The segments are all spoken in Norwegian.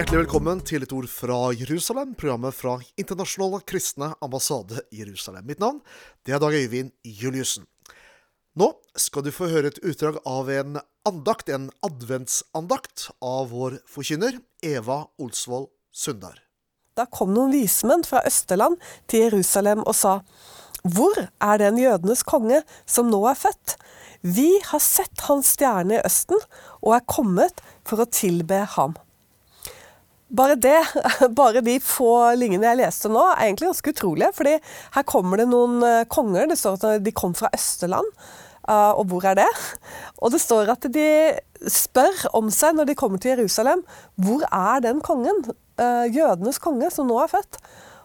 Hjertelig velkommen til et ord fra Jerusalem, programmet fra Internasjonale kristne ambassade Jerusalem. Mitt navn det er Dag Øyvind Juliussen. Nå skal du få høre et utdrag av en andakt, en adventsandakt, av vår forkynner Eva Olsvold Sundar. Da kom noen vismenn fra Østerland til Jerusalem og sa, Hvor er den jødenes konge som nå er født? Vi har sett hans stjerne i Østen og er kommet for å tilbe ham. Bare det, bare de få linjene jeg leste nå, er egentlig ganske utrolige. fordi her kommer det noen eh, konger. Det står at de kom fra Østerland. Uh, og hvor er det? Og det står at de spør om seg når de kommer til Jerusalem. Hvor er den kongen? Uh, jødenes konge, som nå er født.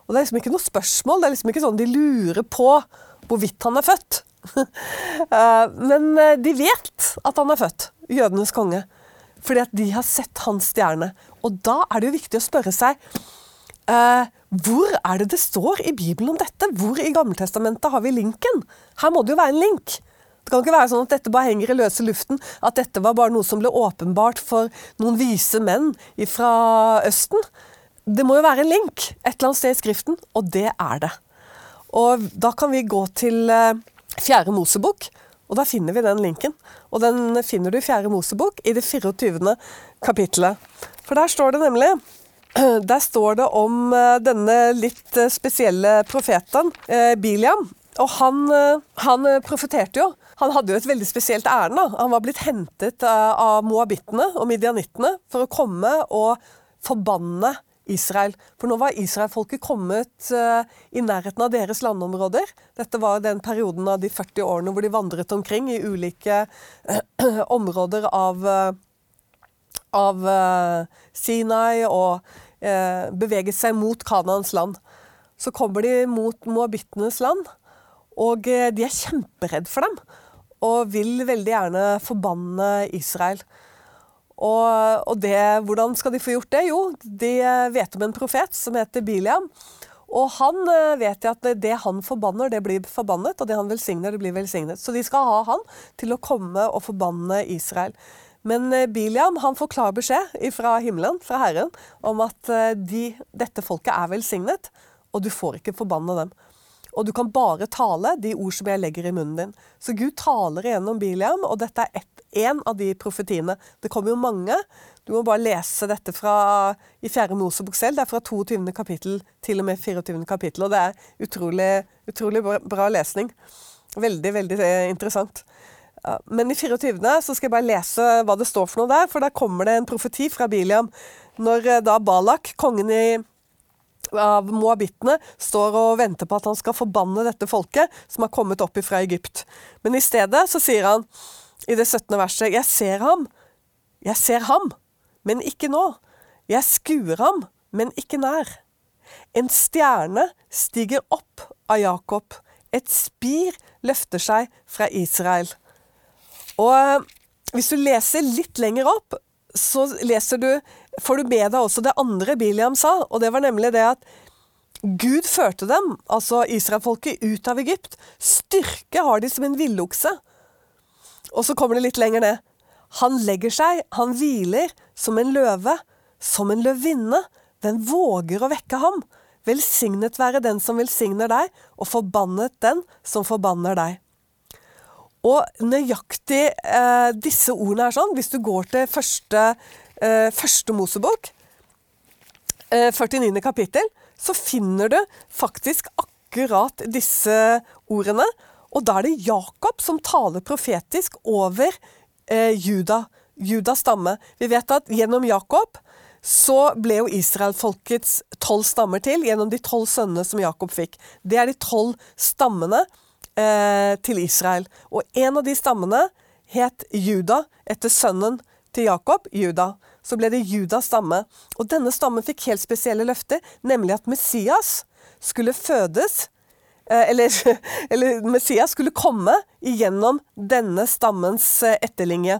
Og det er liksom ikke noe spørsmål. Det er liksom ikke sånn de lurer på hvorvidt han er født. uh, men de vet at han er født. Jødenes konge. Fordi at de har sett hans stjerne. Og da er det jo viktig å spørre seg uh, hvor er det det står i Bibelen om dette? Hvor i Gammeltestamentet har vi linken? Her må det jo være en link. Det kan ikke være sånn at dette bare henger i løse luften, at dette var bare noe som ble åpenbart for noen vise menn fra Østen. Det må jo være en link et eller annet sted i Skriften, og det er det. Og da kan vi gå til eh, Fjerde Mosebok, og da finner vi den linken. Og den finner du i Fjerde Mosebok, i det 24. kapittelet. For der står det nemlig Der står det om eh, denne litt eh, spesielle profeten, Biliam. Og han, han profeterte jo. Han hadde jo et veldig spesielt ærend. Han var blitt hentet av moabittene og midianittene for å komme og forbanne Israel. For nå var israelfolket kommet i nærheten av deres landområder. Dette var den perioden av de 40 årene hvor de vandret omkring i ulike områder av, av Sinai og beveget seg mot Kanans land. Så kommer de mot moabittenes land, og de er kjemperedd for dem. Og vil veldig gjerne forbanne Israel. Og, og det, hvordan skal de få gjort det? Jo, de vet om en profet som heter Biliam. Og han eh, vet at det han forbanner, det blir forbannet, og det han velsigner, det blir velsignet. Så de skal ha han til å komme og forbanne Israel. Men eh, Biliam han får klar beskjed fra himmelen, fra Herren, om at eh, de, dette folket er velsignet, og du får ikke forbanne dem. Og du kan bare tale de ord som jeg legger i munnen din. Så Gud taler igjennom Biliam, og dette er én av de profetiene. Det kommer jo mange. Du må bare lese dette fra, i fjerde Mosebok selv. Det er fra 22. kapittel til og med 24. kapittel. Og det er utrolig, utrolig bra lesning. Veldig, veldig eh, interessant. Men i 24. så skal jeg bare lese hva det står for noe der, for der kommer det en profeti fra Biliam. Når eh, da Balak, kongen i av moabittene står og venter på at han skal forbanne dette folket som har kommet opp fra Egypt. Men i stedet så sier han i det 17. verset. Jeg ser ham, jeg ser ham, men ikke nå. Jeg skuer ham, men ikke nær. En stjerne stiger opp av Jakob. Et spir løfter seg fra Israel. Og eh, hvis du leser litt lenger opp, så leser du, får du med deg også det andre Biliam sa, og det var nemlig det at Gud førte dem, altså israelfolket, ut av Egypt. Styrke har de som en villokse. Og så kommer det litt lenger ned. Han legger seg, han hviler, som en løve, som en løvinne. Den våger å vekke ham. Velsignet være den som velsigner deg, og forbannet den som forbanner deg. Og nøyaktig eh, disse ordene er sånn, hvis du går til første, første Mosebok, eh, 49. kapittel, så finner du faktisk akkurat disse ordene. Og da er det Jakob som taler profetisk over eh, Juda, Judas stamme. Vi vet at gjennom Jakob så ble jo israelfolkets tolv stammer til gjennom de tolv sønnene som Jakob fikk. Det er de tolv stammene eh, til Israel. Og en av de stammene het Juda, etter sønnen til Jakob, Juda. Så ble det Judas stamme. Og denne stammen fikk helt spesielle løfter, nemlig at Messias skulle fødes Eh, eller, eller Messias skulle komme igjennom denne stammens eh, etterlinje.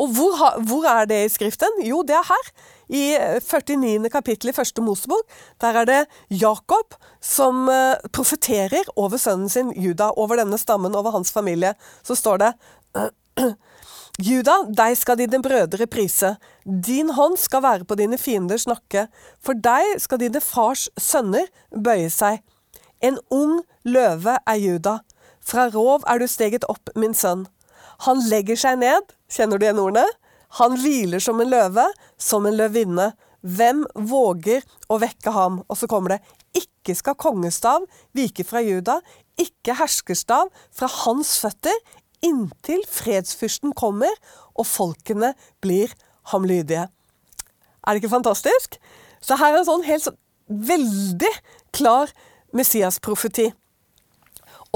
Og hvor, hvor, er det i Skriften? Jo, det er her. I 49. kapittel i første Mosebok. Der er det Jakob som profeterer over sønnen sin Juda, over denne stammen, over hans familie. Så står det Juda, deg skal dine brødre prise. Din hånd skal være på dine fienders nakke. For deg skal dine fars sønner bøye seg. En ung løve er Juda. Fra rov er du steget opp, min sønn. Han legger seg ned, kjenner du igjen ordene? Han hviler som en løve, som en løvinne. Hvem våger å vekke ham? Og så kommer det ikke skal kongestav vike fra Juda, ikke herskerstav fra hans føtter, inntil fredsfyrsten kommer og folkene blir ham lydige. Er det ikke fantastisk? Så her er en sånn helt så, veldig klar Messias-profeti.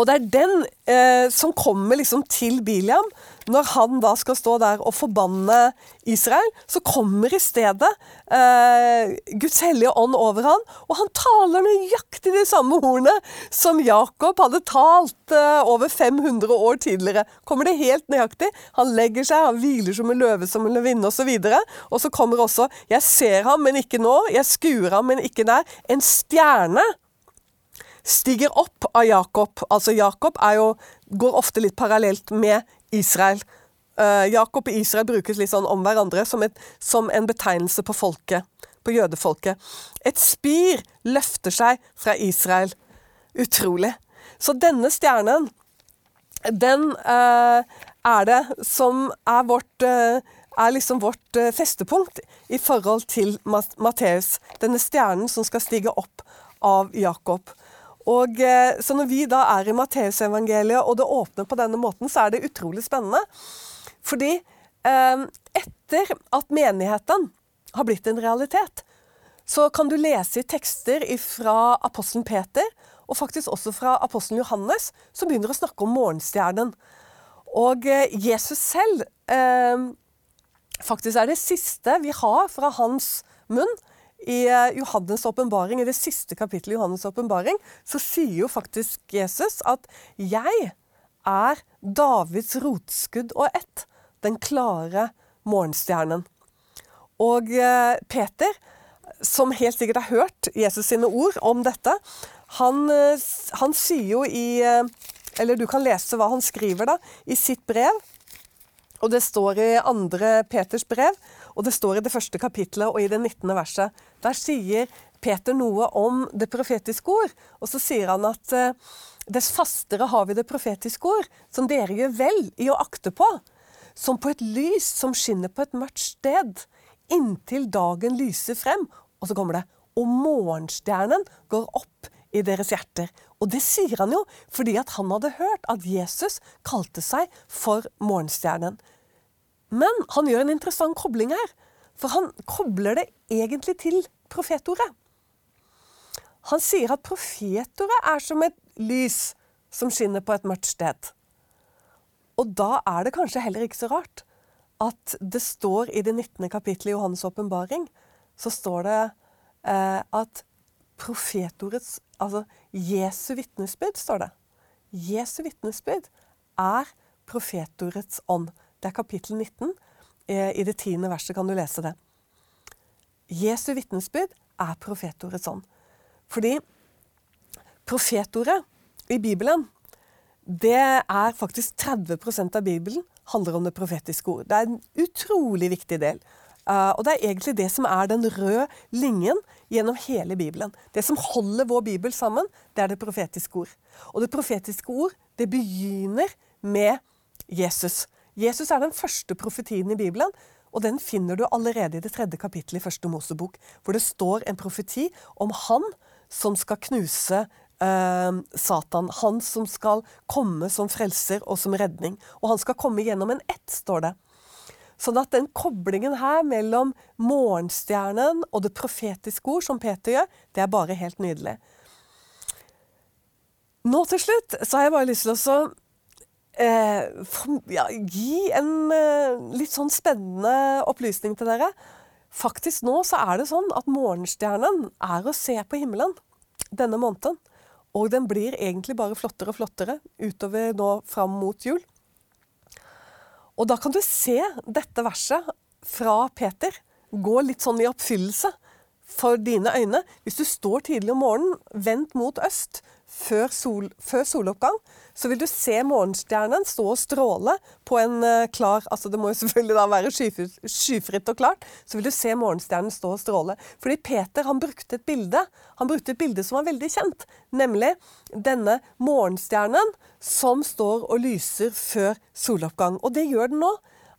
Og det er den eh, som kommer liksom til Biliam. Når han da skal stå der og forbanne Israel, så kommer i stedet eh, Guds hellige ånd over han, og han taler nøyaktig de samme ordene som Jakob hadde talt eh, over 500 år tidligere. Kommer det helt nøyaktig. Han legger seg, han hviler som en løve, som en løvinne osv. Og, så og så kommer også 'Jeg ser ham, men ikke nå'. 'Jeg skuer ham, men ikke nær'. En stjerne stiger opp av Jakob. Altså Jakob jo, går ofte litt parallelt med Israel. Uh, Jakob og Israel brukes litt sånn om hverandre som, et, som en betegnelse på folket, på jødefolket. Et spir løfter seg fra Israel. Utrolig. Så denne stjernen, den uh, er det som er vårt uh, er liksom vårt festepunkt i forhold til Matteus. Denne stjernen som skal stige opp av Jakob. Og, eh, så når vi da er i Matteusevangeliet, og det åpner på denne måten, så er det utrolig spennende. Fordi eh, etter at menigheten har blitt en realitet, så kan du lese i tekster fra apostelen Peter, og faktisk også fra apostelen Johannes, som begynner å snakke om morgenstjernen. Og eh, Jesus selv eh, Faktisk er det siste vi har fra hans munn, i eh, Johannes' i det siste kapittelet i Johannes' åpenbaring, så sier jo faktisk Jesus at 'jeg er Davids rotskudd og ett', den klare morgenstjernen. Og eh, Peter, som helt sikkert har hørt Jesus sine ord om dette, han, eh, han sier jo i Eller du kan lese hva han skriver da, i sitt brev. Og det står i andre Peters brev, og det står i det første kapitlet og i det 19. verset. Der sier Peter noe om det profetiske ord. Og så sier han at eh, dess fastere har vi det profetiske ord, som dere gjør vel i å akte på, som på et lys som skinner på et mørkt sted, inntil dagen lyser frem. Og så kommer det og morgenstjernen går opp i deres hjerter. Og det sier han jo fordi at han hadde hørt at Jesus kalte seg for morgenstjernen. Men han gjør en interessant kobling her. For han kobler det egentlig til profetordet. Han sier at profetordet er som et lys som skinner på et mørkt sted. Og da er det kanskje heller ikke så rart at det står i det 19. kapittelet i Johannes' åpenbaring, så står det eh, at profetordets Altså Jesu vitnesbyrd, står det. Jesu vitnesbyrd er profetordets ånd. Det er kapittel 19. Eh, I det tiende verset kan du lese det. Jesu vitnesbyrd er profetordets ånd. Fordi profetordet i Bibelen, det er faktisk 30% av Bibelen handler om det profetiske ord. Det er en utrolig viktig del. Uh, og det er egentlig det som er den røde linjen gjennom hele Bibelen. Det som holder vår bibel sammen, det er det profetiske ord. Og det profetiske ord, det begynner med Jesus. Jesus er den første profetien i Bibelen, og den finner du allerede i det tredje kapittelet i første Mosebok, hvor det står en profeti om han som skal knuse eh, Satan. Han som skal komme som frelser og som redning. Og han skal komme gjennom en ett, står det. Sånn at den koblingen her mellom morgenstjernen og det profetiske ord, som Peter gjør, det er bare helt nydelig. Nå til slutt så har jeg bare lyst til å eh, ja, gi en eh, litt sånn spennende opplysning til dere. Faktisk nå så er det sånn at morgenstjernen er å se på himmelen denne måneden. Og den blir egentlig bare flottere og flottere utover nå fram mot jul. Og da kan du se dette verset fra Peter gå litt sånn i oppfyllelse for dine øyne. Hvis du står tidlig om morgenen, vendt mot øst, før, sol, før, soloppgang, så vil du se morgenstjernen stå og stråle på en uh, klar altså Det må jo selvfølgelig da være skyfritt og klart. Så vil du se morgenstjernen stå og stråle. Fordi Peter han brukte et bilde han brukte et bilde som var veldig kjent. Nemlig denne morgenstjernen som står og lyser før soloppgang. Og det gjør den nå.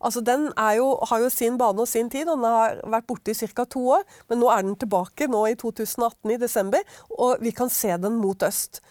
Altså, Den jo, har jo sin bane og sin tid, den har vært borte i ca. to år. Men nå er den tilbake nå i 2018 i desember, og vi kan se den mot øst.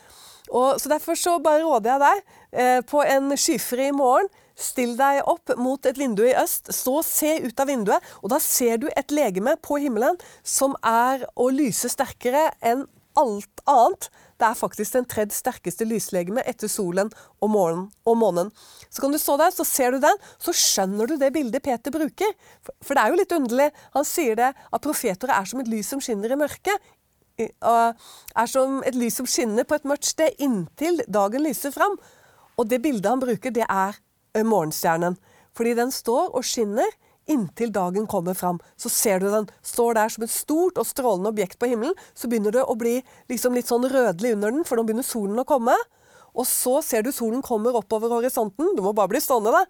Og, så Derfor så bare råder jeg deg eh, på en skyfri morgen. Still deg opp mot et vindu i øst, stå og se ut av vinduet, og da ser du et legeme på himmelen som er å lyse sterkere enn alt annet. Det er faktisk den tredje sterkeste lyslegeme etter solen og, morgen, og, månen. Så kan du stå der, så ser du den, så skjønner du det bildet Peter bruker. For, for det er jo litt underlig. Han sier det at profeter er som et lys som skinner i mørket. Er som et lys som skinner på et mørkt sted inntil dagen lyser fram. Og det bildet han bruker, det er eh, morgenstjernen. Fordi den står og skinner inntil dagen kommer fram. Så ser du den står der som et stort og strålende objekt på himmelen. Så begynner det å bli liksom litt sånn rødlig under den, for nå begynner solen å komme. Og så ser du solen kommer oppover horisonten. Du må bare bli stående, da.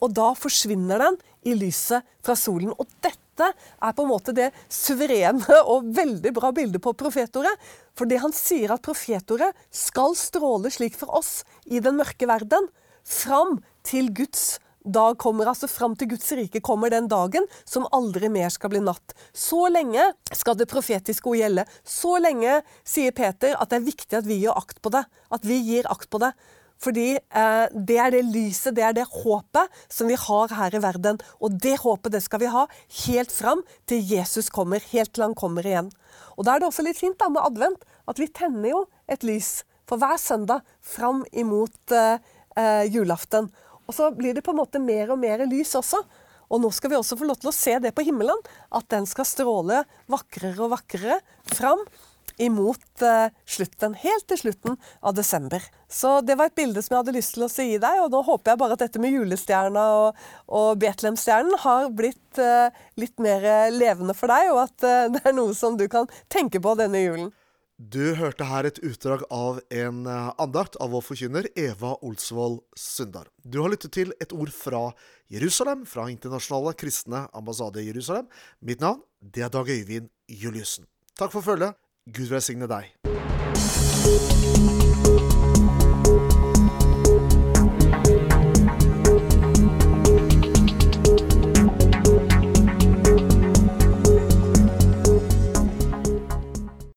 Og da forsvinner den i lyset fra solen. Og dette er på en måte det suverene og veldig bra bildet på profetordet. For det han sier at profetordet skal stråle slik for oss i den mørke verden, fram til Guds dag kommer altså fram til Guds rike kommer den dagen som aldri mer skal bli natt. Så lenge skal det profetiske ord gjelde. Så lenge sier Peter at det er viktig at vi gjør akt på det. At vi gir akt på det. Fordi eh, det er det lyset, det er det håpet som vi har her i verden. Og det håpet det skal vi ha helt fram til Jesus kommer, helt til han kommer igjen. Og da er det også litt fint da med advent at vi tenner jo et lys for hver søndag fram imot eh, eh, julaften. Og så blir det på en måte mer og mer lys også. Og nå skal vi også få lov til å se det på himmelen. At den skal stråle vakrere og vakrere fram imot uh, slutten, helt til slutten av desember. Så det var et bilde som jeg hadde lyst til å si deg, og nå håper jeg bare at dette med julestjerna og, og Betlehemstjernen har blitt eh, litt mer levende for deg, og at eh, det er noe som du kan tenke på denne julen. Du hørte her et utdrag av en eh, andakt av vår forkynner Eva Olsvold Sundar. Du har lyttet til et ord fra Jerusalem, fra Internasjonale kristne ambassade i Jerusalem. Mitt navn det er Dag Øyvind Juliussen. Takk for følget. Gud velsigne deg.